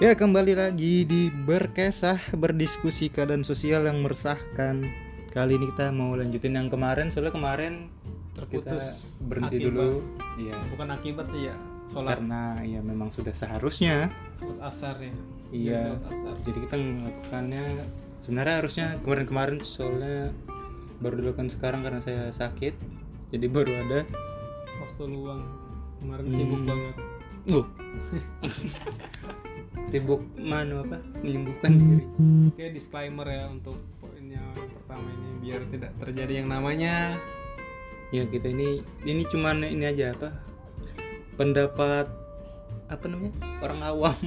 Ya kembali lagi di berkesah berdiskusi keadaan sosial yang meresahkan. Kali ini kita mau lanjutin yang kemarin soalnya kemarin Terputus kita berhenti akibat. dulu. Iya. bukan akibat sih ya sholat Karena ya memang sudah seharusnya. sholat asar ya Iya. asar Jadi kita melakukannya sebenarnya harusnya kemarin-kemarin soalnya baru dilakukan sekarang karena saya sakit. Jadi baru ada. waktu luang kemarin Hmm. sibuk banget Uh. Sibuk manu apa? Menyembuhkan diri. oke disclaimer ya untuk poinnya pertama ini biar tidak terjadi yang namanya. Ya kita ini ini cuman ini aja apa? Pendapat apa namanya? Orang awam.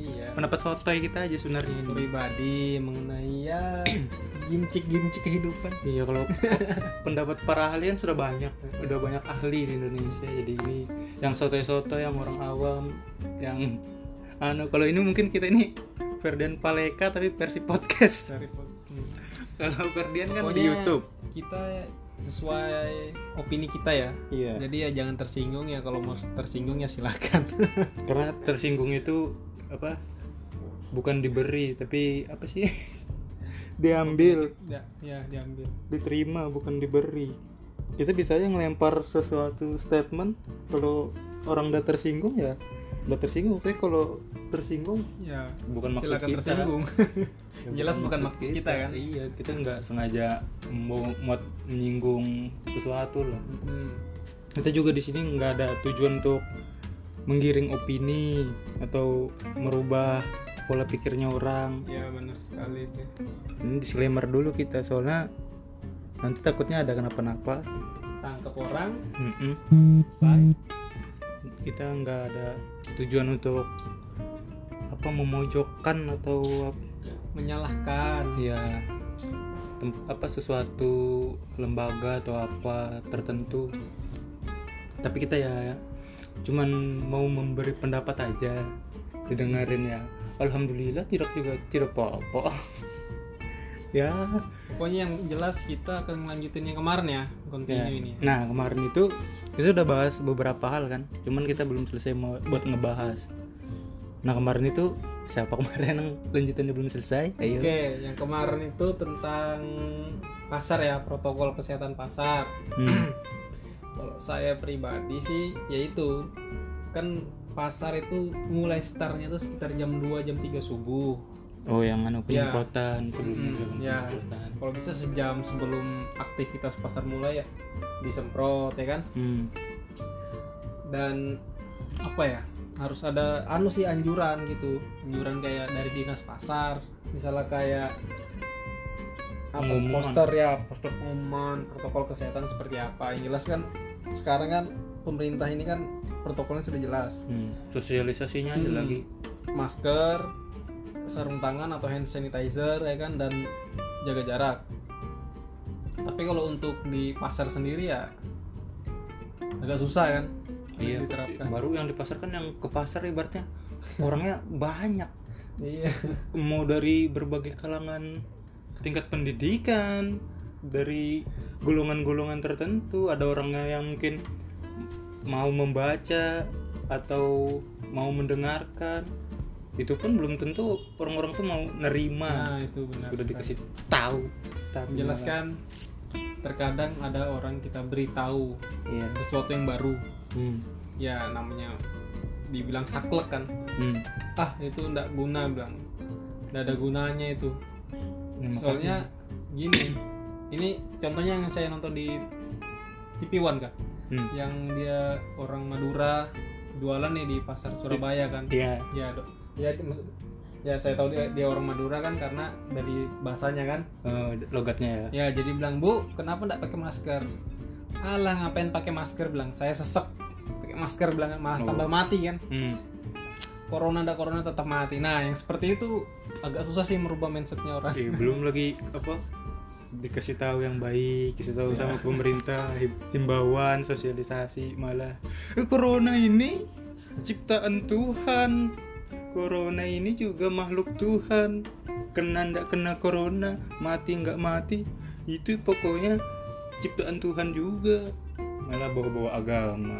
Iya. Pendapat sotoy kita aja sebenarnya ini. Pribadi mengenai ya gimcik-gimcik kehidupan. Iya kalau pendapat para ahli kan sudah banyak. Udah banyak ahli di Indonesia. Jadi ini yang sotoy-sotoy yang orang awam yang anu kalau ini mungkin kita ini Ferdian Paleka tapi versi podcast. Kalau Ferdian kan di Pokoknya YouTube. kita sesuai opini kita ya. Iya. Jadi ya jangan tersinggung ya kalau mau tersinggung ya silakan. Karena tersinggung itu apa? Bukan diberi tapi apa sih? Diambil. Ya, ya diambil. Diterima bukan diberi. Kita bisa aja ngelempar sesuatu statement kalau orang udah tersinggung ya udah tersinggung tapi kalau tersinggung ya bukan maksud kita. tersinggung. Ya, Jelas bukan maksud kita kan? iya kita nggak sengaja mau mau menyinggung sesuatu lah. Hmm. kita juga di sini nggak ada tujuan untuk menggiring opini atau merubah pola pikirnya orang. Ya benar sekali deh ini disclaimer dulu kita soalnya nanti takutnya ada kenapa-napa. Tangkap orang. Mm-mm. say kita nggak ada tujuan untuk apa memojokkan atau menyalahkan. Ya apa sesuatu lembaga atau apa tertentu. Tapi kita ya cuman mau memberi pendapat aja didengarin ya. Alhamdulillah tidak juga tidak apa-apa ya pokoknya yang jelas kita akan lanjutin yang kemarin ya Ya. continue ini ya. Nah kemarin itu kita udah bahas beberapa hal kan, cuman kita belum selesai mau buat ngebahas. Nah kemarin itu siapa kemarin yang lanjutannya belum selesai? Ayo. oke yang kemarin itu tentang pasar ya protokol kesehatan pasar Hmm. kalau saya pribadi sih yaitu kan pasar itu mulai startnya tuh sekitar jam 2 jam 3 subuh Oh yang anu Ya. penyemprotan sebelumnya Mm-mm, sebelum ya. penyemprotan. kalau bisa sejam sebelum aktivitas pasar mulai ya disemprot ya kan Hmm. dan apa ya harus ada anu sih anjuran gitu anjuran kayak dari dinas pasar misalnya kayak apa Pengumuman. poster ya poster pengumuman protokol kesehatan seperti apa yang jelas kan sekarang kan pemerintah ini kan protokolnya sudah jelas Hmm. Sosialisasinya aja Hmm. lagi. masker sarung tangan atau hand sanitizer ya kan dan jaga jarak tapi kalau untuk di pasar sendiri ya agak susah kan Iya. diterapkan Baru yang di pasar kan yang ke pasar ibaratnya orangnya banyak. iya Mau dari berbagai kalangan tingkat pendidikan, dari golongan-golongan tertentu, ada orangnya yang mungkin mau membaca atau mau mendengarkan. Itu pun belum tentu orang-orang tuh mau nerima. nah itu benar Sudah sekali. dikasih tahu. Tapi menjelaskan terkadang ada orang kita beritahu Iya. sesuatu yang baru Hmm. ya namanya dibilang saklek kan Hmm. ah itu ndak guna bilang ndak ada gunanya itu Nah, makanya- soalnya gini ini contohnya yang saya nonton di TV One kan Hmm. yang dia orang Madura jualan nih di pasar Surabaya kan Iya. ya dok ya ya saya tahu dia, dia orang Madura kan karena dari bahasanya kan eh, logatnya ya. ya jadi bilang bu kenapa ndak pakai masker alah ngapain pakai masker bilang saya sesek pakai masker bilang malah Oh. tambah mati kan Hmm. corona ndak corona tetap mati nah yang seperti itu agak susah sih merubah mindsetnya orang Eh, belum lagi apa dikasih tahu yang baik, kasih tahu sama pemerintah, him- himbauan, sosialisasi malah eh, corona ini ciptaan Tuhan. Corona ini juga makhluk Tuhan. Kena ndak kena corona, mati nggak mati, itu pokoknya ciptaan Tuhan juga. Malah bawa-bawa agama.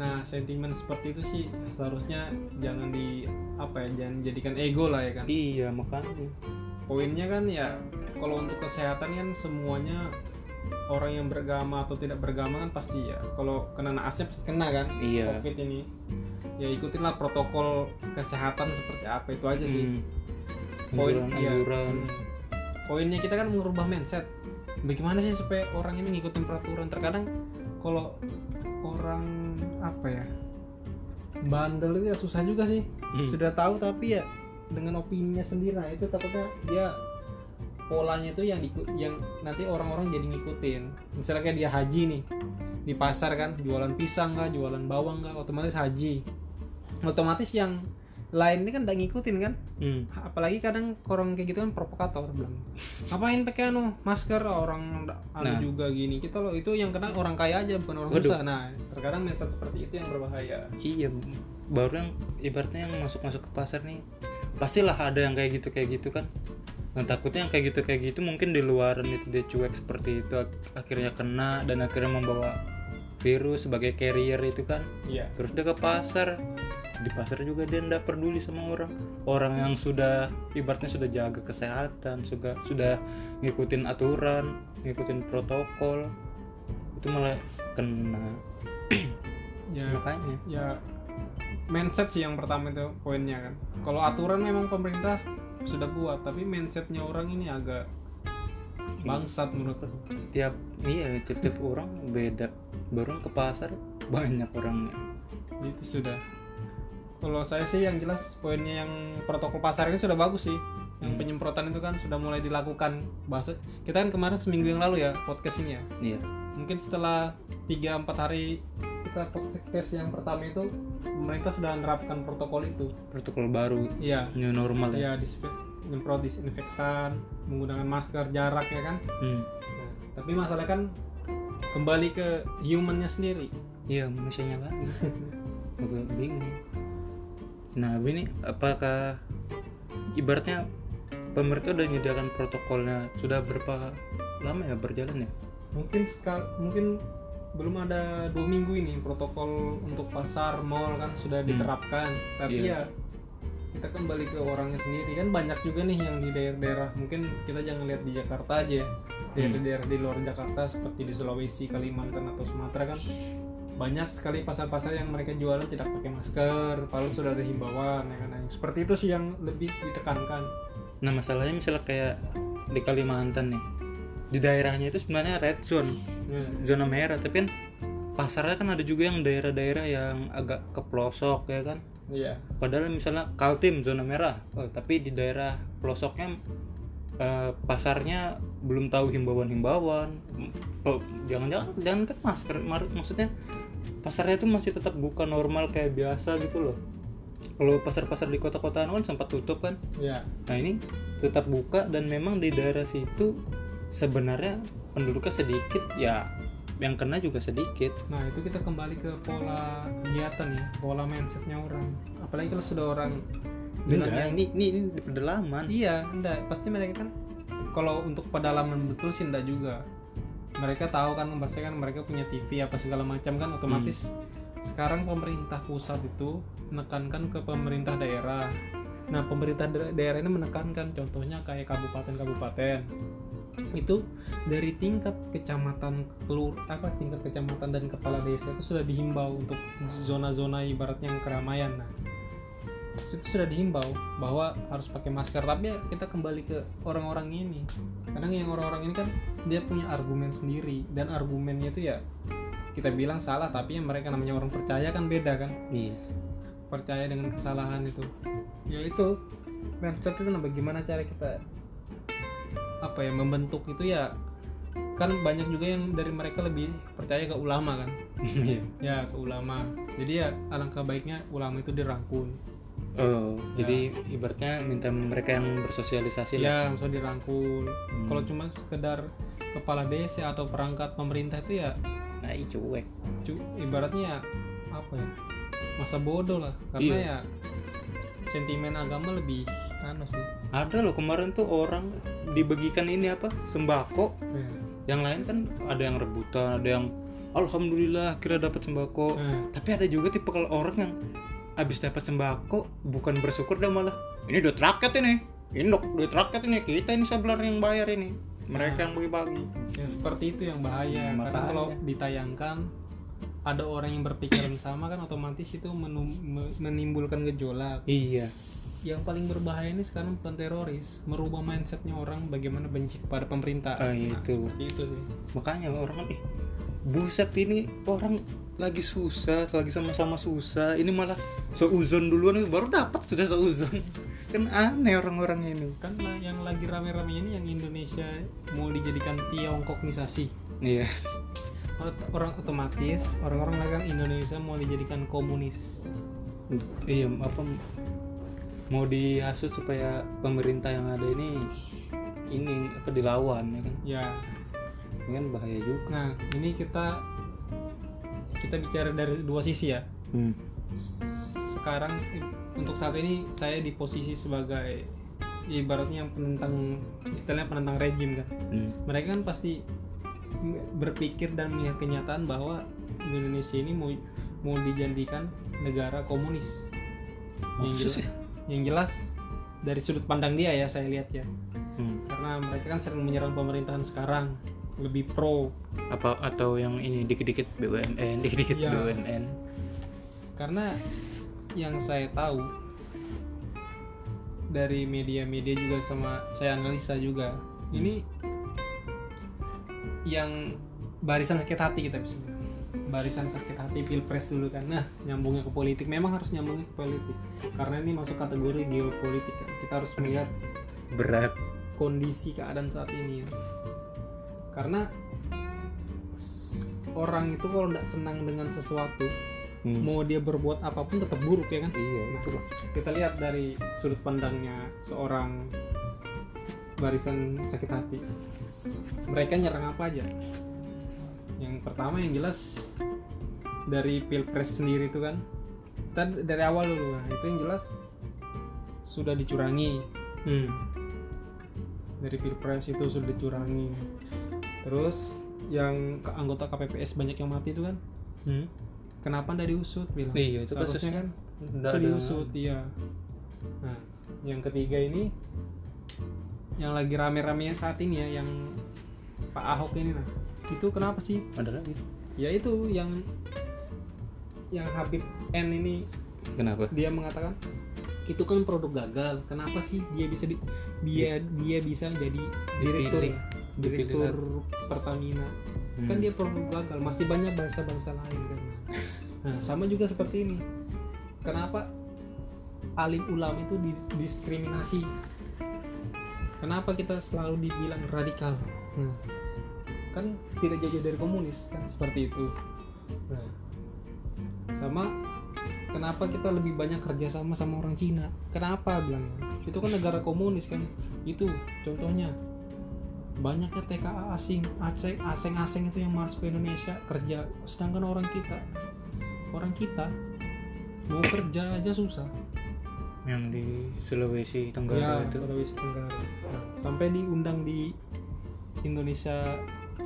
nah sentimen seperti itu sih seharusnya jangan di apa ya jangan jadikan ego lah ya kan iya makanya poinnya kan ya kalau untuk kesehatan kan semuanya orang yang beragama atau tidak beragama kan pasti ya kalau kena naasnya pasti kena kan iya covid ini ya ikutinlah protokol kesehatan seperti apa itu aja sih Hmm. poin iya. Hmm. poinnya kita kan merubah mindset bagaimana sih supaya orang ini ngikutin peraturan terkadang kalau orang apa ya bandel itu ya susah juga sih Hmm. sudah tahu tapi ya dengan opininya sendiri nah itu takutnya dia polanya itu yang diku- yang nanti orang-orang jadi ngikutin misalnya kayak dia haji nih di pasar kan jualan pisang kah jualan bawang kah otomatis haji otomatis yang lain ini kan udah ngikutin kan Hmm. apalagi kadang orang kayak gitu kan provokator bilang ngapain pakai anu masker orang anu Nah. juga gini kita loh itu yang kena orang kaya aja bukan orang Waduh. susah nah terkadang mindset seperti itu yang berbahaya Iya, baru yang ibaratnya yang masuk-masuk ke pasar nih, pastilah ada yang kayak gitu kayak gitu kan. Nah takutnya yang kayak gitu kayak gitu mungkin di luaran itu dia cuek seperti itu ak- akhirnya kena dan akhirnya membawa virus sebagai carrier itu kan. iya Terus dia ke pasar, di pasar juga dia ndak peduli sama orang. Orang yang sudah ibaratnya sudah jaga kesehatan, sudah sudah ngikutin aturan, ngikutin protokol, itu malah kena ya makanya. ya mindset sih yang pertama itu poinnya kan. Kalau aturan memang pemerintah sudah buat tapi mindsetnya orang ini agak bangsat menurutku tiap iya tiap tiap orang beda. Baru ke pasar banyak orangnya. Itu sudah. Kalau saya sih yang jelas poinnya yang protokol pasar ini sudah bagus sih. Yang Hmm. penyemprotan itu kan sudah mulai dilakukan. Bahasa kita kan kemarin seminggu yang lalu ya podcast ini ya iya. Mungkin setelah 3-4 hari kita podcast yang pertama itu pemerintah sudah menerapkan protokol itu. Protokol baru iya. new normal ya? Ya nyemprot disinfektan menggunakan masker jarak ya kan? Hmm. Nah, tapi masalah kan kembali ke humannya sendiri. Iya manusianya lagi agak bingung. Nah ini apakah ibaratnya pemerintah udah menyediakan protokolnya sudah berapa lama ya berjalan ya mungkin sekal mungkin belum ada dua minggu ini protokol untuk pasar mall kan sudah Hmm. diterapkan tapi Iya. ya kita kembali ke orangnya sendiri kan banyak juga nih yang di daerah-daerah mungkin kita jangan lihat di Jakarta aja ya Hmm. daerah-daerah di luar Jakarta seperti di Sulawesi Kalimantan atau Sumatera kan banyak sekali pasar-pasar yang mereka jualan tidak pakai masker padahal sudah ada himbauan ya kan seperti itu sih yang lebih ditekankan nah masalahnya misalnya kayak di Kalimantan nih di daerahnya itu sebenarnya red zone zona merah tapi kan pasarnya kan ada juga yang daerah-daerah yang agak ke pelosok ya kan? Iya. Padahal misalnya Kaltim zona merah. Oh, tapi di daerah pelosoknya eh, pasarnya belum tahu himbauan-himbauan. Jangan-jangan jangan kan masker mar- maksudnya pasarnya itu masih tetap buka normal kayak biasa gitu loh. Kalau pasar-pasar di kota-kota kan sempat tutup kan? Iya. Nah ini tetap buka dan memang di daerah situ sebenarnya penduduknya sedikit ya yang kena juga sedikit Nah itu kita kembali ke pola kegiatan ya, pola mindsetnya orang. Apalagi kalau sudah orang Enggak, bilangnya ini, ini ini di pedalaman iya, enggak. Pasti mereka kan kalau untuk pedalaman betul sih enggak juga. Mereka tahu kan pasti kan mereka punya TV apa segala macam kan otomatis sekarang pemerintah pusat itu menekankan ke pemerintah daerah. Nah pemerintah da- daerah ini menekankan contohnya kayak kabupaten-kabupaten itu dari tingkat kecamatan kelur apa tingkat kecamatan dan kepala desa itu sudah dihimbau untuk zona-zona ibaratnya yang keramaian. Nah itu sudah dihimbau bahwa harus pakai masker. Tapi ya kita kembali ke orang-orang ini. Kadang yang orang-orang ini kan dia punya argumen sendiri. Dan argumennya itu ya kita bilang salah tapi yang mereka namanya orang percaya kan beda kan? Iya. Percaya dengan kesalahan itu. Ya itu mindset itu bagaimana cara kita apa ya membentuk itu ya kan banyak juga yang dari mereka lebih percaya ke ulama kan? Iya. ya ke ulama. Jadi ya alangkah baiknya ulama itu dirangkul. Oh jadi ibaratnya minta mereka yang bersosialisasi lah. Ya misalnya dirangkul. Hmm. kalau cuma sekedar kepala desa atau perangkat pemerintah itu ya nah ih, cuek. cu- ibaratnya ya, apa ya masa bodoh lah. Karena Iya. ya sentimen agama lebih anu sih. Ada loh kemarin tuh orang dibagikan ini apa? Sembako. Ya. yang lain kan ada yang rebutan ada yang alhamdulillah kira dapat sembako. Nah. tapi ada juga tipe kalau orang yang habis dapat sembako bukan bersyukur dia malah ini duit rakyat ini ini duit rakyat ini kita ini sebelah yang bayar ini. Mereka yang bagi-bagi. Yang seperti itu yang bahaya. Hmm, karena kalau ditayangkan ada orang yang berpikiran sama kan otomatis itu menimbulkan gejolak. Iya yang paling berbahaya ini sekarang bukan teroris merubah mindsetnya orang bagaimana benci kepada pemerintah. Ah, Nah, itu. seperti itu sih. Makanya orang kan ih buset ini orang lagi susah lagi sama-sama susah. Ini malah seuzon duluan baru dapat sudah seuzon. Kan aneh orang-orang ini. Kan yang lagi rame-rame ini yang Indonesia mau dijadikan Tiongkoknisasi iya. Orang otomatis orang-orang bilang Indonesia mau dijadikan komunis. Iya apa mau dihasut supaya pemerintah yang ada ini ini apa dilawan ya kan? Ya. Ini kan bahaya juga. Nah ini kita kita bicara dari dua sisi ya. Hmm. sekarang untuk saat ini saya di posisi sebagai ibaratnya yang penentang istilahnya penentang rejim kan? Hmm. mereka kan pasti berpikir dan melihat kenyataan bahwa Indonesia ini mau mau dijadikan negara komunis. Jelas, sih? Yang jelas dari sudut pandang dia ya saya lihat ya Hmm. karena mereka kan sering menyerang pemerintahan sekarang lebih pro apa atau yang ini dikit-dikit BUMN dikit-dikit Iya. BUMN karena yang saya tahu dari media-media juga sama saya analisa juga ini yang barisan sakit hati kita bisa. Barisan sakit hati pilpres dulu kan. Nah nyambungnya ke politik. Memang harus nyambungnya ke politik. Karena ini masuk kategori geopolitik kan. kita harus melihat berat. kondisi keadaan saat ini ya. karena orang itu kalau tidak senang dengan sesuatu Hmm. mau dia berbuat apa pun tetap buruk ya kan? Iya itu lah kita lihat dari sudut pandangnya seorang barisan sakit hati. Mereka nyerang apa aja yang pertama yang jelas dari pilpres sendiri itu kan kita dari awal dulu nah, itu yang jelas sudah dicurangi hmm. dari pilpres itu sudah dicurangi terus yang ke- anggota KPPS banyak yang mati itu kan Hmm. kenapa ndak diusut bilang Iya, itu kasusnya. kan Nggak itu diusut iya nah yang ketiga ini yang lagi rame-ramenya saat ini ya yang Pak Ahok ini nah itu kenapa sih? Ada lagi ya itu yang yang Habib N ini kenapa? dia mengatakan itu kan produk gagal. Kenapa sih dia bisa di, dia dia bisa jadi direktur Dipilih. direktur Pertamina. Hmm. kan dia produk gagal. Masih banyak bangsa-bangsa lain kan? Nah sama juga seperti ini. Kenapa alim ulama itu didiskriminasi? Kenapa kita selalu dibilang radikal? Nah, kan tidak jauh dari komunis kan? Seperti itu. Nah, sama kenapa kita lebih banyak kerja sama sama orang Cina? Kenapa bilang? Itu kan negara komunis kan? Itu contohnya. Banyaknya TKA asing asing asing asing itu yang masuk ke Indonesia kerja. Sedangkan orang kita orang kita mau kerja aja susah. Yang di Sulawesi ya Tenggara itu. Sulawesi Tenggara. Nah, sampai diundang di Indonesia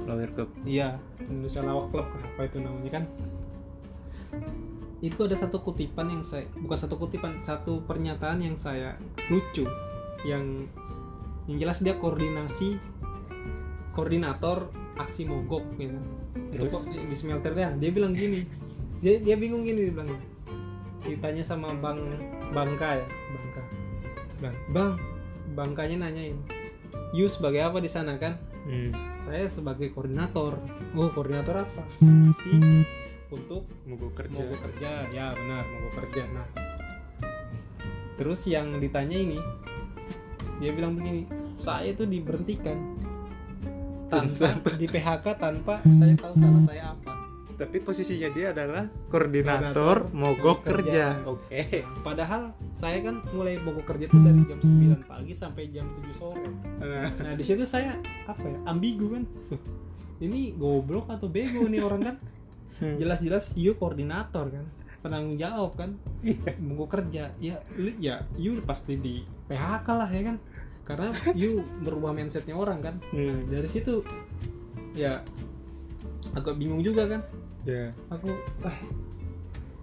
Lawyer Cup Iya, Indonesia Lawak Club apa itu namanya kan? Itu ada satu kutipan yang saya bukan satu kutipan, satu pernyataan yang saya lucu yang yang jelas dia koordinasi koordinator aksi mogok gitu. Itu Terus? kok di smelter dia, dia bilang gini. Dia dia bingung gini dia bilang. Ditanya sama Bang Bangka ya, Bangka. Bang, Bang, Bangkanya nanyain. You sebagai apa di sana kan? hmm. Saya sebagai koordinator. Oh koordinator apa? Si. Untuk mogok kerja. mogok kerja. Ya benar mogok kerja. Nah. Terus yang ditanya ini dia bilang begini saya itu diberhentikan tanpa di PHK tanpa saya tahu salah saya apa tapi posisinya dia adalah koordinator Koordinator mogok mogok kerja kerja. oke padahal saya kan mulai mogok kerja itu dari jam 9 pagi sampai jam 7 sore Eh, Nah di situ saya apa ya ambigu kan. Ini goblok atau bego nih orang kan? Hmm. Jelas-jelas you koordinator kan, penanggung jawab kan, mau kerja ya, ya you pasti di PHK lah ya kan, karena you merubah mindsetnya orang kan. Hmm. Dari situ ya agak bingung juga kan ya aku ah.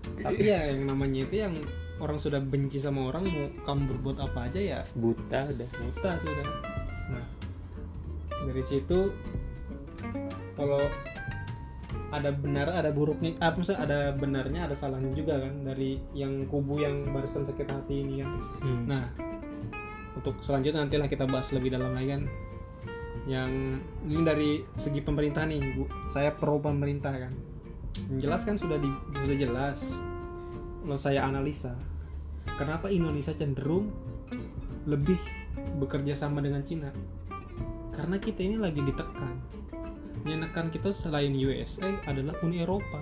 Tapi ya yang namanya itu yang orang sudah benci sama orang mau kamu berbuat apa aja ya buta udah. Buta sudah. Nah dari situ kalau ada benar ada buruknya apa maksudnya ada benarnya ada salahnya juga kan dari yang kubu yang barusan sakit hati ini kan. Hmm. nah untuk selanjutnya nantilah kita bahas lebih dalam lagi kan. Yang ini dari segi pemerintah nih bu. Saya pro pemerintah kan yang jelas kan sudah di, sudah jelas. Kalau saya analisa kenapa Indonesia cenderung lebih bekerja sama dengan Cina? Karena kita ini lagi ditekan. Yang nekan kita selain USA adalah Uni Eropa.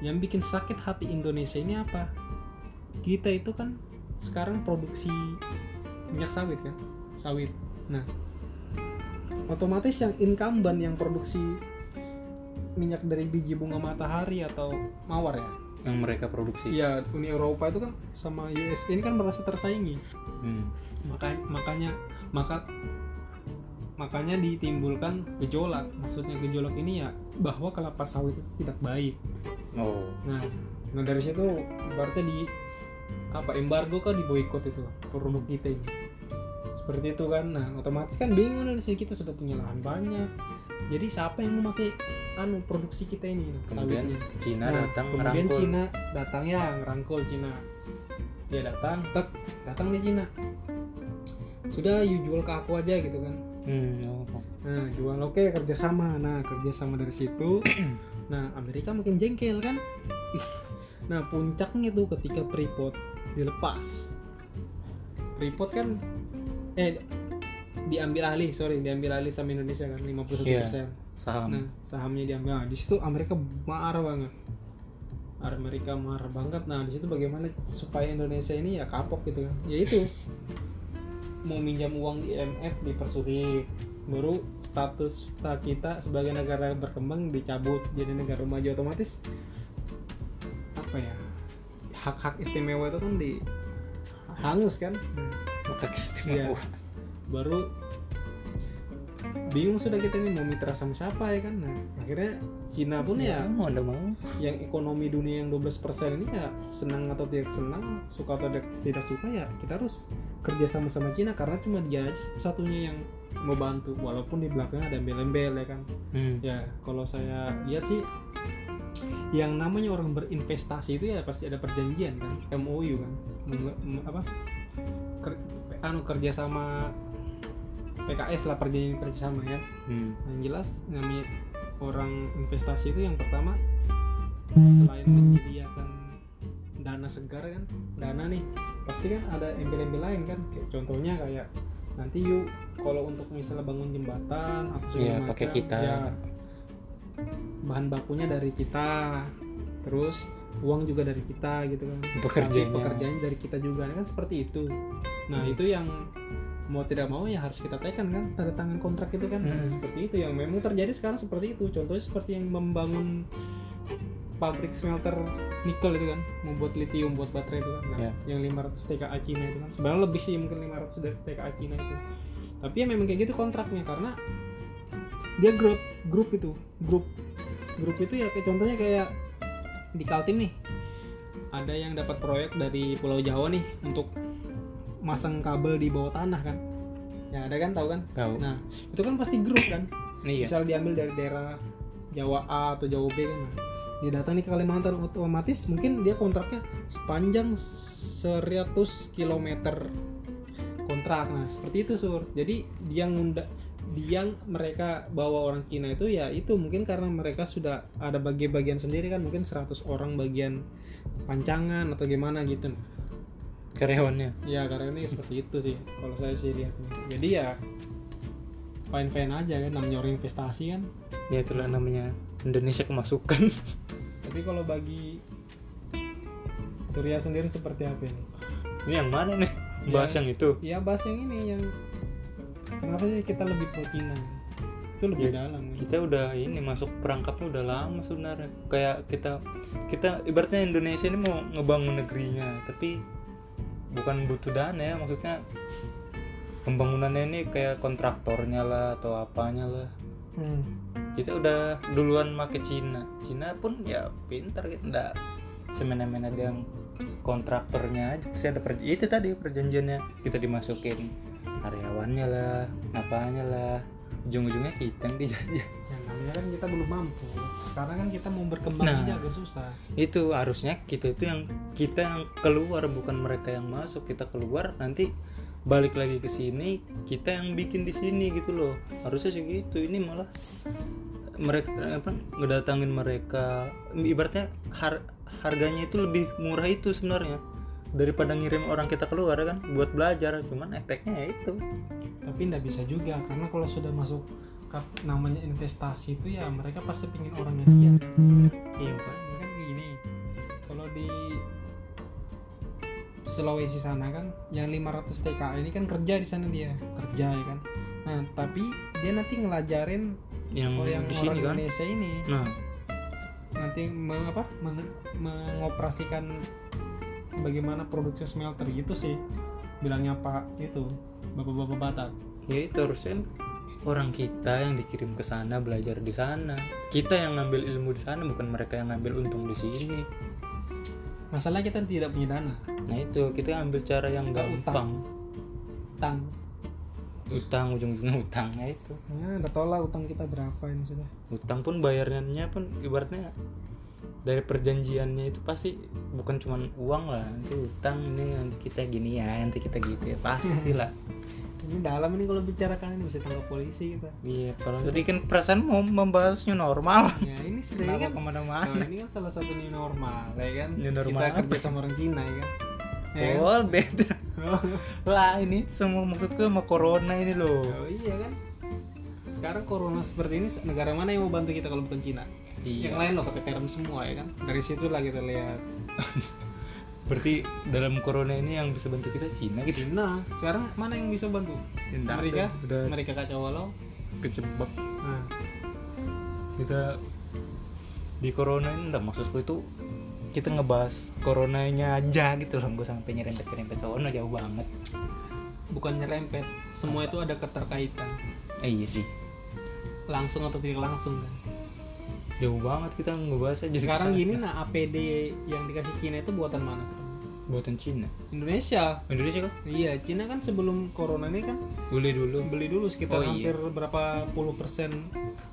Yang bikin sakit hati Indonesia ini apa? Kita itu kan sekarang produksi minyak sawit kan? Sawit. Nah otomatis yang incumbent yang produksi minyak dari biji bunga matahari atau mawar ya yang mereka produksi Iya, Uni Eropa itu kan sama US ini kan merasa tersaingi. Hmm. Makanya makanya maka makanya ditimbulkan gejolak. Maksudnya gejolak ini ya bahwa kelapa sawit itu tidak baik. oh Nah, nah dari situ berarti di apa embargo kan diboikot itu produk kita ini. Seperti itu kan. Nah, otomatis kan bingung dari sini kita sudah punya lahan banyak. Jadi siapa yang mau pakai anu produksi kita ini kemudian sawitnya? Cina Nah, datang kemudian merangkul Cina datang ya ngerangkul Cina. Dia datang tek datang di Cina. Sudah you jual ke aku aja gitu kan. Hmm, oh. nah jual oke kerjasama. Nah kerjasama dari situ. Nah Amerika makin jengkel kan? Nah puncaknya tuh ketika Freeport dilepas. Freeport kan eh diambil alih sorry diambil alih sama Indonesia kan 51% Iya. saham Nah, sahamnya diambil. Nah, di situ Amerika marah banget. Amerika marah banget. Nah, di situ bagaimana supaya Indonesia ini ya kapok gitu kan. Ya itu. Mau minjam uang di IMF dipersulit. Baru status kita sebagai negara berkembang dicabut jadi negara maju otomatis apa ya hak-hak istimewa itu kan di hangus kan Nah, maka istimewa baru bingung sudah kita ini mau mitra sama siapa ya kan. Nah akhirnya Cina pun ya mau anda mau. yang ekonomi dunia yang 12% ini ya senang atau tidak senang suka atau tidak- tidak suka ya kita harus kerja sama sama Cina karena cuma dia aja satunya yang mau bantu walaupun di belakangnya ada embel-embel ya kan. Hmm. ya kalau saya lihat sih yang namanya orang berinvestasi itu ya pasti ada perjanjian kan MOU kan. Apa? Ker, anu kerja sama PKS lah perjanjian kerjasama ya Hmm. yang jelas namanya orang investasi itu yang pertama selain menyediakan dana segar kan dana nih pasti kan ada embel-embel lain kan kayak contohnya kayak nanti yuk kalau untuk misalnya bangun jembatan atau segala Iya, macam pakai kita. ya, bahan bakunya dari kita terus uang juga dari kita gitu kan Pekerjaannya. Pekerjaannya dari kita juga kan seperti itu nah Hmm. itu yang mau tidak mau ya harus kita tekan kan tanda tangan kontrak itu kan. Hmm. seperti itu yang memang terjadi sekarang seperti itu. Contohnya seperti yang membangun pabrik smelter nikel itu kan membuat litium buat baterai itu kan. Nah, Ya. yang 500 TKA Cina itu kan. Sebenarnya lebih sih mungkin 500 dari TKA Cina itu. Tapi ya memang kayak gitu kontraknya karena dia grup grup itu grup grup itu ya kayak contohnya kayak di Kaltim nih. Ada yang dapat proyek dari Pulau Jawa nih untuk masang kabel di bawah tanah kan. Ya ada kan tahu kan? Tahu. Nah itu kan pasti grup kan. Iya. Misal diambil dari daerah Jawa A atau Jawa B kan. Nah, dia datang nih ke Kalimantan otomatis mungkin dia kontraknya sepanjang 100 km kontrak. Nah seperti itu sur. Jadi dia ngunda dia mereka bawa orang Cina itu ya itu mungkin karena mereka sudah ada bagi-bagian sendiri kan. Mungkin 100 orang bagian pancangan atau gimana gitu karyawannya ya ini seperti itu sih kalau saya sih lihatnya. Jadi ya fine fine aja kan namanya orang investasi kan. Ya itulah namanya Indonesia kemasukan. Tapi kalau bagi Surya sendiri seperti apa ini? Ini yang mana nih? Bahas Ya. yang itu. Ya bahas yang ini yang kenapa sih kita lebih pro Cina itu lebih Ya, dalam kan? kita udah ini masuk perangkapnya udah lama sebenarnya. Kayak kita kita ibaratnya Indonesia ini mau ngebangun negerinya tapi bukan butuh dana ya maksudnya pembangunannya ini kayak kontraktornya lah atau apanya lah. Hmm. kita udah duluan make Cina. Cina pun ya pintar gitu nggak semena-mena dia yang kontraktornya aja pasti ada per, itu tadi perjanjiannya. Kita dimasukin karyawannya lah apanya lah. Ujung-ujungnya kita yang dijajah. Yang namanya kan kita belum mampu. Sekarang kan kita mau berkembang Nah. aja agak susah. itu harusnya kita itu yang kita yang keluar bukan mereka yang masuk. Kita keluar nanti balik lagi ke sini kita yang bikin di sini gitu loh. Harusnya sih gitu. Ini malah mereka apa ngedatangin mereka. Ibaratnya har- harganya itu lebih murah itu sebenarnya daripada ngirim orang kita keluar kan? Buat belajar. Cuman efeknya ya itu. Tapi nggak bisa juga karena kalau sudah masuk namanya investasi itu ya mereka pasti pingin orangnya dia iya ini kan gini kalau di Sulawesi sana kan yang 500 TKA ini kan kerja di sana dia kerja ya kan. Nah tapi dia nanti ngelajarin yang, oh yang di orang sini kan? Indonesia ini. Nah. Nanti meng, apa meng- mengoperasikan bagaimana produksi smelter gitu sih bilangnya Pak itu bapak-bapak Batak. Ya itu harusnya orang kita yang dikirim ke sana belajar di sana. Kita yang ngambil ilmu di sana bukan mereka yang ngambil untung di sini. Masalah kita tidak punya dana. Nah itu. Kita ambil cara yang Kita gampang utang. Utang. Ujung-ujungnya utang. Nah itu. Ya udah tau lah utang kita berapa ini sudah. Utang pun bayarnya pun ibaratnya dari perjanjiannya itu pasti bukan cuman uang lah. Nanti utang ini nanti kita gini ya nanti kita gitu ya. Pasti lah ini dalam ini kalau bicarakan ini bisa tangkap polisi kita iya kalau tadi kan perasaan mau membahasnya normal ya ini sudah ini kan ke mana-mana Nah, ini kan salah satu new normal, ya kan? New normal kita apa? kerja sama orang Cina, ya kan? Ya kan? oh beda Wah ini semua maksudku sama corona ini loh Oh iya kan? Sekarang corona seperti ini, negara mana yang mau bantu kita kalau bukan Cina? Iya. Yang lain loh keteteran semua ya kan? Dari situlah kita lihat. Berarti dalam corona ini yang bisa bantu kita Cina gitu. Cina, sekarang mana yang bisa bantu? Amerika, ada, udah Amerika kacau walau. kecebak. Nah, Kita di corona ini enggak maksudku itu kita ngebahas coronanya aja gitu loh, gue sampai nyerempet-nyerempet sono jauh banget. bukan nyerempet, semua itu ada keterkaitan, Eh, iya sih, langsung atau tidak langsung kan? Jauh banget kita ngebahas aja Sekarang ke sana. gini, nah APD yang dikasih Cina itu buatan mana? buatan Cina. Indonesia. Indonesia kan? Iya, Cina kan sebelum corona ini kan Boleh dulu. beli dulu sekitar Oh, iya. hampir berapa puluh persen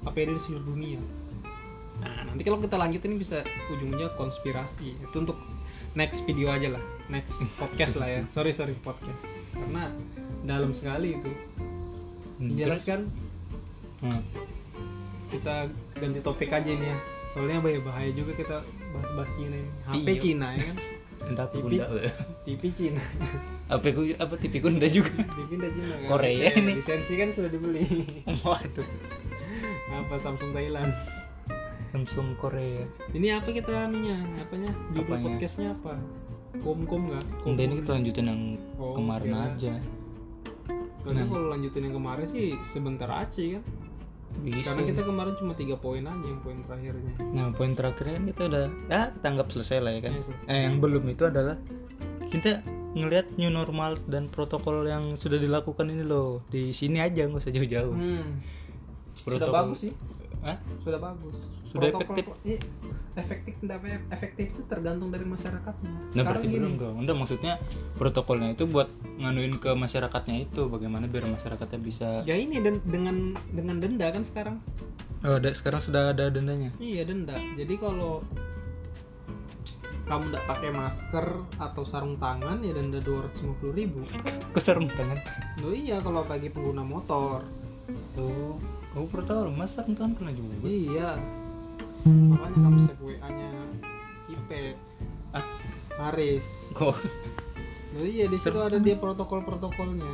APD di seluruh dunia. Nah, nanti kalau kita lanjut ini bisa ujungnya konspirasi. Itu untuk next video aja lah, next podcast lah ya. Sorry sorry podcast. Karena dalam sekali itu. Hmm, Jelaskan Hmm. Kita ganti topik aja ini ya. Soalnya bahaya bahaya juga kita bahas-bahas Cina ini. HP Iya. Cina ya kan? Enggak TV. TV Cina. apa ku apa TV ku ndak juga. TV udah Cina kan? Korea Ya, ini. Lisensi kan sudah dibeli. Waduh. Apa Samsung Thailand? Samsung Korea. Ini apa kita anunya? Apanya? Judul Apanya? podcastnya apa? Kom-kom nggak? Udah ini kita lanjutin yang Oh, kemarin kira. aja. Karena kalau lanjutin yang kemarin sih sebentar aja kan. Bisa. Karena kita kemarin cuma tiga poin aja yang poin terakhirnya. Nah, poin terakhirnya kan kita udah ya kita anggap selesai lah ya kan. Ya, selesai. Eh, yang belum itu adalah kita ngelihat new normal dan protokol yang sudah dilakukan ini loh di sini aja nggak usah jauh-jauh. Hmm. Sudah Protokol- bagus sih. Hah? Sudah bagus. Sudah efektif? Iya, efektif tidak efektif itu tergantung dari masyarakatnya. Nah, Sekarang berarti gini. belum dong. Enggak maksudnya protokolnya itu buat nganuin ke masyarakatnya itu bagaimana biar masyarakatnya bisa Ya ini dan dengan dengan denda kan sekarang. Oh, ada sekarang sudah ada dendanya. Iya denda. Jadi kalau kamu tidak pakai masker atau sarung tangan ya denda 250.000 ribu. Keserem tangan. Loh iya kalau bagi pengguna motor. Tuh, kamu pernah tahu mas sarung tangan kena juga. Iya. Makanya kamu save WA-nya Cipet, Ah, Haris. kok Loh iya di situ ada dia protokol-protokolnya.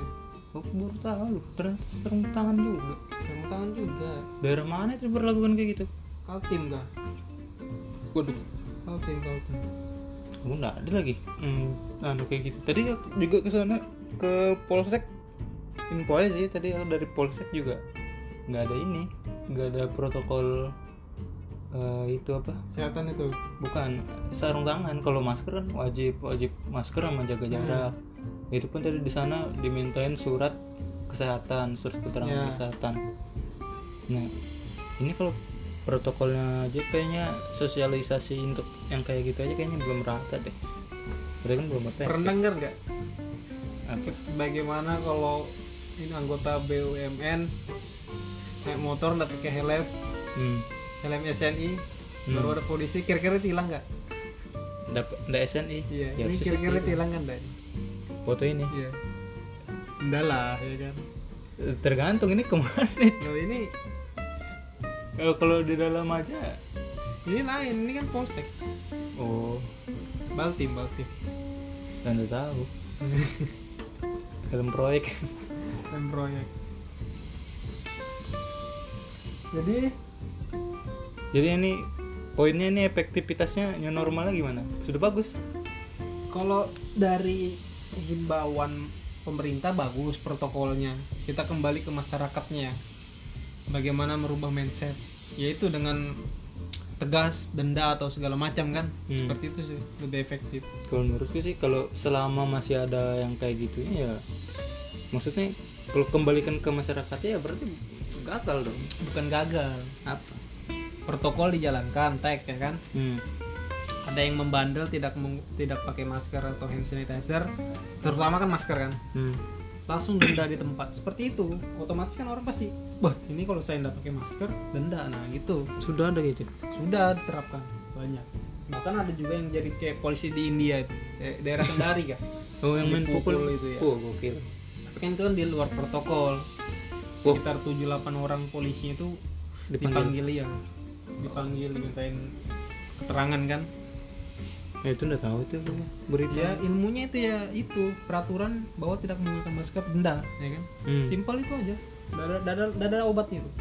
aku baru tahu ternyata sarung tangan juga. Sarung tangan juga. Daerah mana itu berlakukan kayak gitu? Kaltim kah? Waduh, Kaltim, Kaltim. kamu nggak ada lagi. Hmm, anu kayak gitu. Tadi juga ke sana ke polsek. Info aja sih tadi dari polsek juga nggak ada ini, nggak ada protokol eh, itu apa? Kesehatan itu. Bukan sarung tangan. Kalau masker kan wajib wajib masker sama jaga jarak. Itu pun tadi di sana dimintain surat kesehatan, surat keterangan Ya. kesehatan. Nah, ini kalau protokolnya aja kayaknya sosialisasi untuk yang kayak gitu aja kayaknya belum rata deh berarti kan belum ya? pernah dengar nggak Apa? bagaimana kalau ini anggota BUMN naik motor nggak pakai helm. Hmm. helm SNI Hmm. baru ada polisi. Kira-kira hilang nggak? Dapat ndak SNI iya Ya, ini kira-kira sih. hilang kan Dan? foto ini. Iya. Enggak lah ya kan? Tergantung ini ke mana itu? Kalau ini Eh, kalau di dalam aja. Ini lain ini kan polsek. Oh. Baltim baltim. Anda tahu. Film proyek. Dan proyek jadi? Jadi ini poinnya ini efektivitasnya new normalnya gimana? Sudah bagus. Kalau dari himbauan pemerintah bagus protokolnya. Kita kembali ke masyarakatnya bagaimana merubah mindset. Yaitu dengan tegas denda atau segala macam kan? Hmm. seperti itu sih lebih efektif. Kalau menurutku sih kalau selama masih ada yang kayak gitu ya maksudnya kalau kembalikan ke masyarakatnya ya berarti gagal dong. Bukan gagal. Apa? Protokol dijalankan tag ya kan? Hmm. ada yang membandel tidak tidak pakai masker atau hand sanitizer terutama kan masker kan? Hmm. langsung denda di tempat. Seperti itu. Otomatis kan orang pasti wah ini kalau saya tidak pakai masker denda. Nah gitu. Sudah ada gitu? Sudah diterapkan banyak. Bahkan ada juga yang jadi kayak polisi di India itu. Daerah Kendari kan? Oh yang main Dipukul pukul. itu ya. oh gokil. Tapi kan itu kan di luar protokol sekitar 7-8 orang polisinya itu dipanggil. dipanggil ya dipanggil dimintain keterangan kan. Ya itu udah tahu tuh berita? Ya ilmunya itu ya itu. Peraturan bahwa tidak menggunakan masker denda ya kan? Hmm. simpel itu aja. Dada dada dada obatnya itu.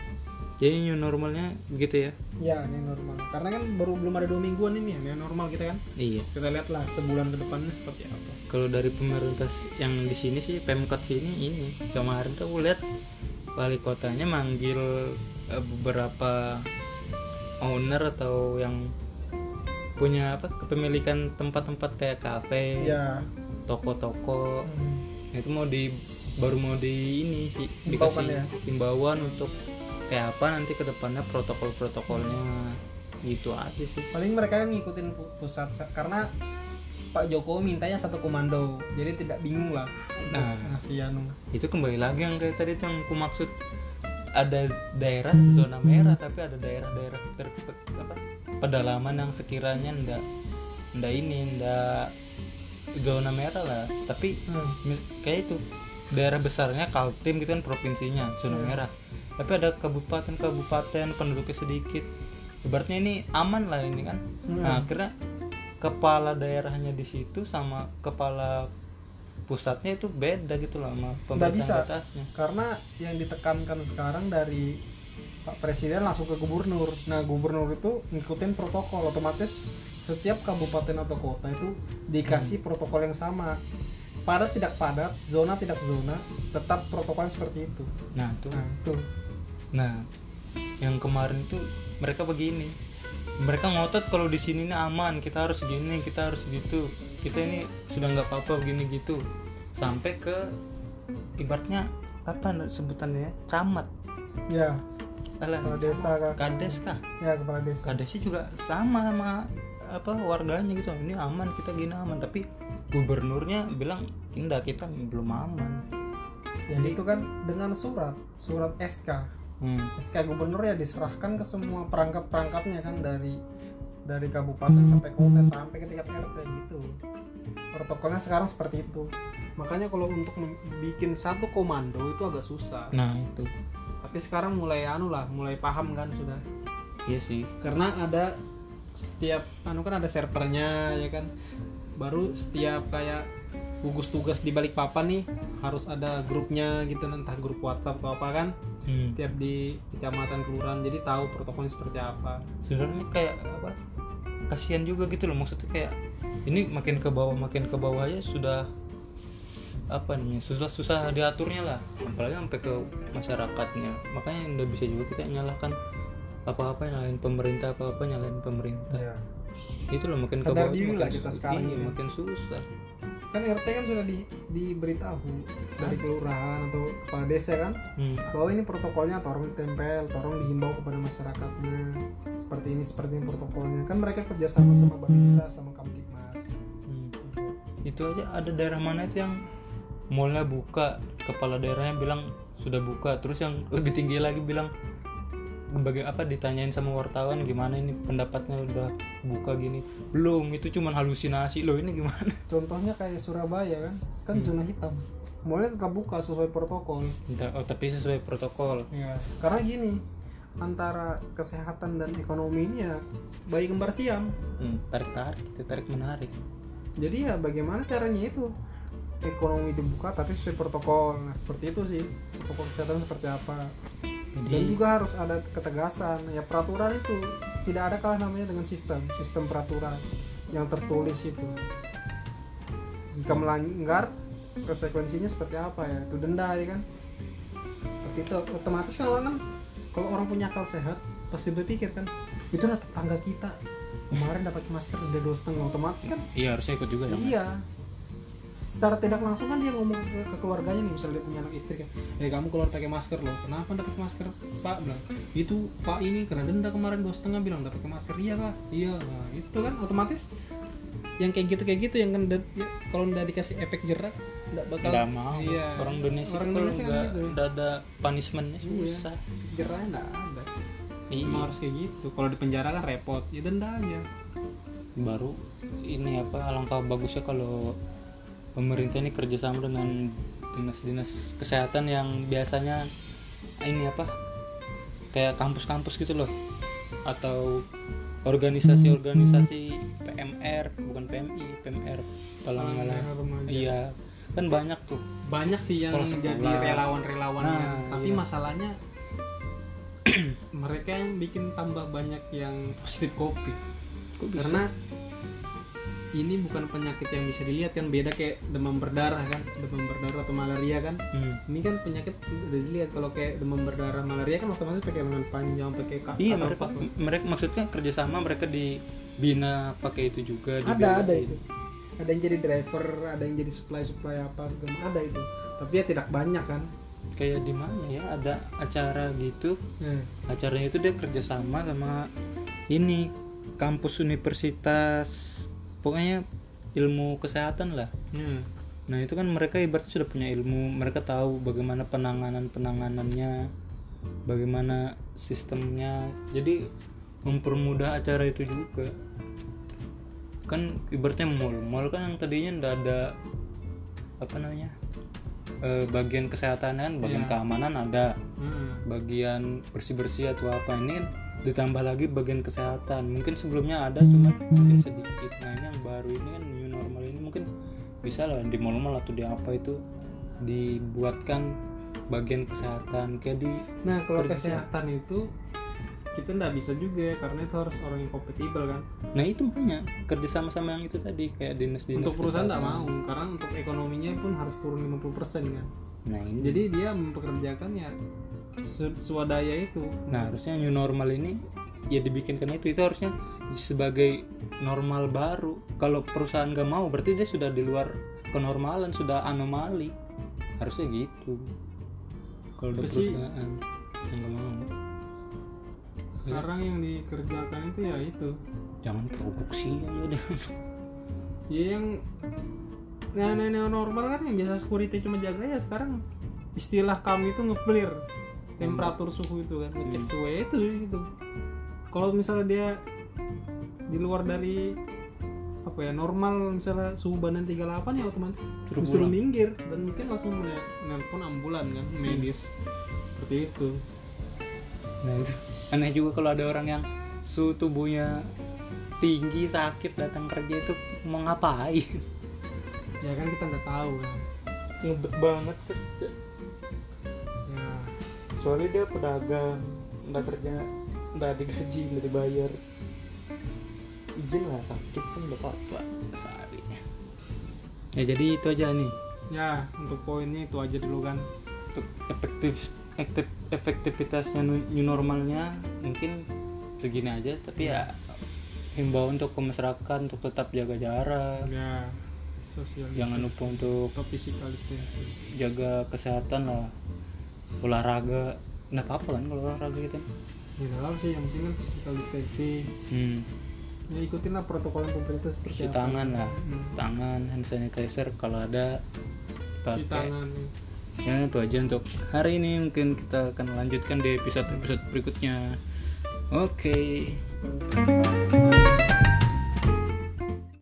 Jadi new normalnya begitu ya? Ya ini normal. Karena kan baru belum ada dua mingguan ini ya ini normal kita kan? Iya. Kita lihatlah sebulan ke depannya seperti apa. Kalau dari pemerintah yang di sini sih pemkot sini ini. Kemarin tuh aku lihat wali kotanya manggil eh, beberapa owner atau yang punya apa kepemilikan tempat-tempat kayak kafe ya. toko-toko. Itu mau di baru mau di ini di- dikasih ya? himbauan untuk kayak apa nanti ke depannya protokol-protokolnya. Gitu aja sih. Paling mereka kan ngikutin pu- pusat sa- karena Pak Jokowi mintanya satu komando. Jadi tidak bingung lah. Nah. ngasih anu. Itu kembali lagi yang kayak tadi tuh yang aku maksud ada daerah zona merah tapi ada daerah-daerah ter apa pedalaman yang sekiranya ndak ndak ini ndak zona merah lah. Tapi mis- kayak itu daerah besarnya Kaltim gitu kan provinsinya zona Hmm. merah. Tapi ada kabupaten-kabupaten penduduknya sedikit. Ibaratnya ini aman lah ini kan. Hmm. nah akhirnya kepala daerahnya di situ sama kepala pusatnya itu beda gitu loh sama bisa. pemerintah atasnya karena yang ditekankan sekarang dari Pak Presiden langsung ke gubernur. Nah, gubernur itu ngikutin protokol otomatis setiap kabupaten atau kota itu dikasih protokol yang sama. Padat tidak padat, zona tidak zona, tetap protokol seperti itu. nah tuh Nah, itu. nah yang kemarin itu mereka begini mereka ngotot kalau di sini nih aman kita harus gini kita harus gitu. Kita ini sudah nggak apa-apa begini gitu. Sampai ke ibaratnya apa sebutannya camat. Ya, Alah, kepala desa kah? kades kah? Ya, kepala desa. kadesnya juga sama sama apa warganya gitu. Ini aman kita gini aman. Tapi gubernurnya bilang enggak kita belum aman. Jadi itu kan dengan surat, surat SK. Hmm. SK gubernur ya diserahkan ke semua perangkat-perangkatnya kan dari dari kabupaten sampai kota sampai ke tingkat RT gitu. Protokolnya sekarang seperti itu. Makanya kalau untuk bikin satu komando itu agak susah. nah itu Tapi sekarang mulai anu lah, mulai paham kan sudah. iya sih Karena ada setiap anu kan ada servernya ya kan. Baru setiap kayak gugus tugas di balik papan nih harus ada grupnya gitu entah grup WhatsApp atau apa kan hmm. tiap di kecamatan kelurahan jadi tahu protokolnya seperti apa. Sebenarnya kayak apa kasihan juga gitu loh maksudnya kayak ini makin ke bawah makin ke bawah aja sudah apa namanya susah susah diaturnya lah. Apalagi sampai ke masyarakatnya. Makanya udah bisa juga kita nyalahkan apa-apa nyalain pemerintah apa-apa nyalain pemerintah. Ya. itu loh makin ke Sadar bawah tuh diri makin lah kita su- sekarang iya, makin susah kan RT kan sudah di, diberitahu dari kelurahan atau kepala desa kan hmm. bahwa ini protokolnya tolong ditempel tolong dihimbau kepada masyarakatnya. Seperti ini seperti ini protokolnya. Kan mereka kerjasama sama Bapisa sama Kamtipmas. Hmm. itu aja ada daerah mana itu yang mallnya buka? Kepala daerahnya bilang sudah buka terus yang lebih tinggi lagi bilang bagi apa ditanyain sama wartawan gimana ini pendapatnya udah buka gini? Belum itu cuman halusinasi. Loh ini gimana? Contohnya kayak Surabaya kan? Kan zona hitam. Mulai tetap buka sesuai protokol. Oh, tapi sesuai protokol. Ya karena gini antara kesehatan dan ekonomi ini ya bayi kembar siam. Hmm, tarik tarik itu tarik menarik. Jadi ya bagaimana caranya itu? Ekonomi dibuka tapi sesuai protokol. Nah seperti itu sih protokol kesehatan seperti apa dan jadi juga harus ada ketegasan. Ya peraturan itu tidak ada kalah namanya dengan sistem sistem peraturan yang tertulis itu. Jika melanggar konsekuensinya seperti apa ya? Itu denda ya kan? Seperti itu. Otomatis kan orang kan kalau orang punya akal sehat pasti berpikir kan itu tetangga kita. Kemarin dapat masker udah dua setengah. Otomatis kan iya harusnya ikut juga dong. Iya. Secara tidak langsung kan dia ngomong ke, ke keluarganya nih, misalnya dia punya anak istri kan, eh kamu keluar pakai masker loh, kenapa pakai masker? Pak bilang, itu Pak ini kena denda kemarin dua setengah bilang pakai masker, iya kak, iya, nah, itu kan otomatis yang kayak gitu kayak gitu yang kan ya, kalau udah dikasih efek jerak nggak bakal nggak mau Iya. orang Indonesia Orang Indonesia kan gitu. ada punishmentnya Iya. susah jeraknya nggak ada. iya Emang harus kayak gitu. Kalau di penjara kan repot, ya denda aja. baru ini apa alangkah bagusnya kalau pemerintah ini kerjasama dengan dinas-dinas kesehatan yang biasanya ini apa kayak kampus-kampus gitu loh atau organisasi-organisasi PMR bukan PMI PMR Remaja. iya kan banyak tuh banyak sih yang jadi relawan-relawan Nah, tapi iya. masalahnya mereka yang bikin tambah banyak yang positif Kok bisa? karena ini bukan penyakit yang bisa dilihat kan beda kayak demam berdarah kan demam berdarah atau malaria kan Hmm. ini kan penyakit udah dilihat kalau kayak demam berdarah malaria kan otomatis pakai lengan panjang pakai kaki iya mereka mereka maksudnya kerjasama mereka dibina pakai itu juga ada ada dibiayain. itu ada yang jadi driver ada yang jadi supply supply apa segala ada itu tapi ya tidak banyak kan kayak di mana ya ada acara gitu Hmm. acaranya itu dia kerjasama sama ini kampus universitas pokoknya ilmu kesehatan lah Hmm. nah itu kan mereka ibaratnya sudah punya ilmu mereka tahu bagaimana penanganan penanganannya bagaimana sistemnya jadi mempermudah acara itu juga kan ibaratnya mall mall kan yang tadinya ndak ada apa namanya eh, bagian kesehatan kan bagian Iya. keamanan ada Hmm. bagian bersih bersih atau apa ini ditambah lagi bagian kesehatan mungkin sebelumnya ada cuma mungkin sedikit nah ini yang baru ini kan new normal ini mungkin bisa lah di mall-mall atau di apa itu dibuatkan bagian kesehatan kayak di Nah kalau Kerja. kesehatan itu kita nggak bisa juga karena itu harus orang yang kompatibel kan. nah itu makanya kerja sama sama yang itu tadi kayak dinas dinas untuk perusahaan nggak mau karena untuk ekonominya pun harus turun 50% kan. Nah ini. Jadi dia mempekerjakan ya swadaya itu. nah harusnya new normal ini ya dibikinkan itu. Itu harusnya sebagai normal baru. Kalau perusahaan nggak mau berarti dia sudah di luar kenormalan sudah anomali. Harusnya gitu. Kalau ada perusahaan yang nggak mau. Sekarang yang dikerjakan itu ya itu. jangan produksi aja udah. Ya yang nah, nah, nah, normal kan yang biasa security cuma jaga ya sekarang istilah kami itu nge-clear temperatur suhu itu kan ngecek Hmm. suhu ya itu gitu. Kalau misalnya dia di luar dari apa ya normal misalnya suhu badan 38 ya otomatis Suruh disuruh pulang. minggir dan mungkin langsung ne- nelpon ambulan kan medis. Seperti itu. Nah itu aneh juga kalau ada orang yang suhu tubuhnya tinggi sakit datang kerja itu mau ngapain ya kan kita nggak tahu kan. Ngebet banget kerja ya. Soalnya dia pedagang nggak kerja nggak digaji nggak dibayar. Izin lah sakit kan nggak apa-apa sehari. Ya jadi itu aja nih. Ya untuk poinnya itu aja dulu kan. Untuk efektif efektif efektivitasnya nu- new normalnya mungkin segini aja. Tapi ya himbau untuk ke masyarakat untuk tetap jaga jarak. Ya sosial jangan lupa untuk physical distancing jaga kesehatan lah. Olahraga. Nggak apa-apa kan kalau olahraga gitu? Ya apa sih. Yang penting kan physical distancing. Hmm. ya ikutin lah protokol yang pemerintah seperti cuci tangan lah. Hmm. tangan hand sanitizer kalau ada cuci pakai. tangan ya. Itu aja untuk hari ini. Mungkin kita akan lanjutkan di episode episode berikutnya. Oke